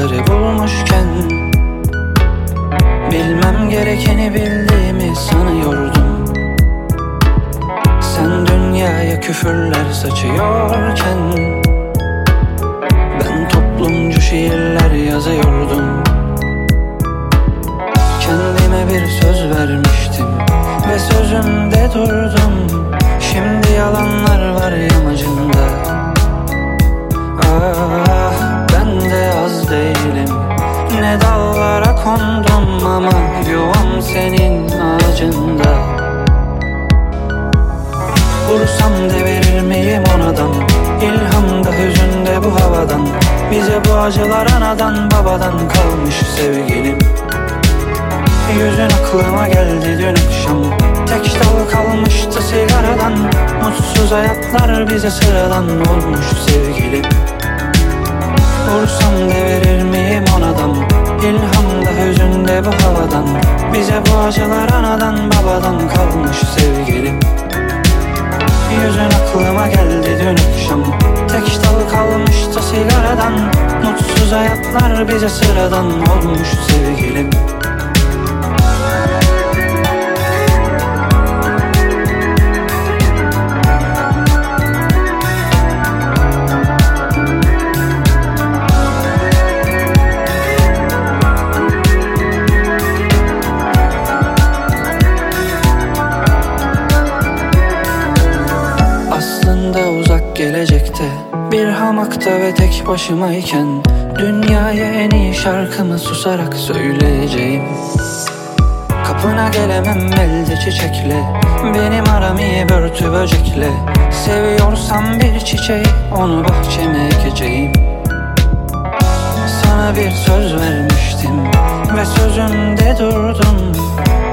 rüyaları bulmuşken Bilmem gerekeni bildiğimi sanıyordum. Sen dünyaya küfürler saçıyorken Ben toplumcu şiirler Vursam devirir miyim onadan? İlhamda hüzünde bu havadan. Bize bu acılar anadan babadan kalmış sevgilim. Yüzün aklıma geldi dün akşam. Tek dal kalmıştı sigaradan. Mutsuz hayatlar bize sıradan olmuş sevgilim. Vursam devirir miyim onadan? İlhamda hüzünde bu havadan. Bize bu acılar anadan babadan kalmış aklıma geldi dün akşam. Tek dal kalmıştı sigaradan. Mutsuz hayatlar bize sıradan olmuş sevgilim Bir hamakta ve tek başımayken Dünyaya en iyi şarkımı susarak söyleyeceğim. Kapına gelemem elde çiçekle Benim aram iyi börtü böcekle. Seviyorsam bir çiçeği onu bahçeme ekeceğim. Sana bir söz vermiştim ve sözümde durdum.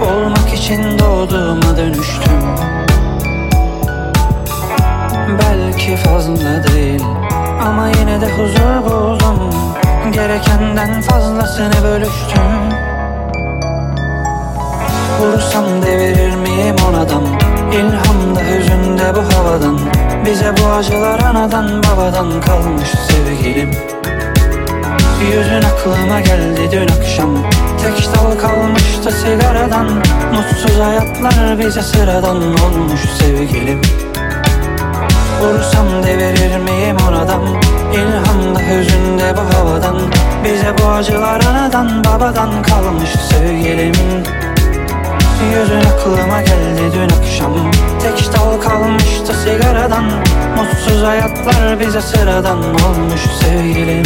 Olmak için doğduğuma dönüştüm. Belki fazla değil fazlasını bölüştüm. Vursam devirir miyim onadan? İlhamda hüzünde bu havadan. Bize bu acılar anadan babadan kalmış sevgilim. Yüzün aklıma geldi dün akşam. Tek dal kalmıştı sigaradan. Mutsuz hayatlar bize sıradan olmuş sevgilim. Vursam devirir acılar anadan babadan kalmış sevgilim. Yüzün aklıma geldi dün akşam. Tek dal kalmıştı sigaradan. Mutsuz hayatlar bize sıradan olmuş sevgilim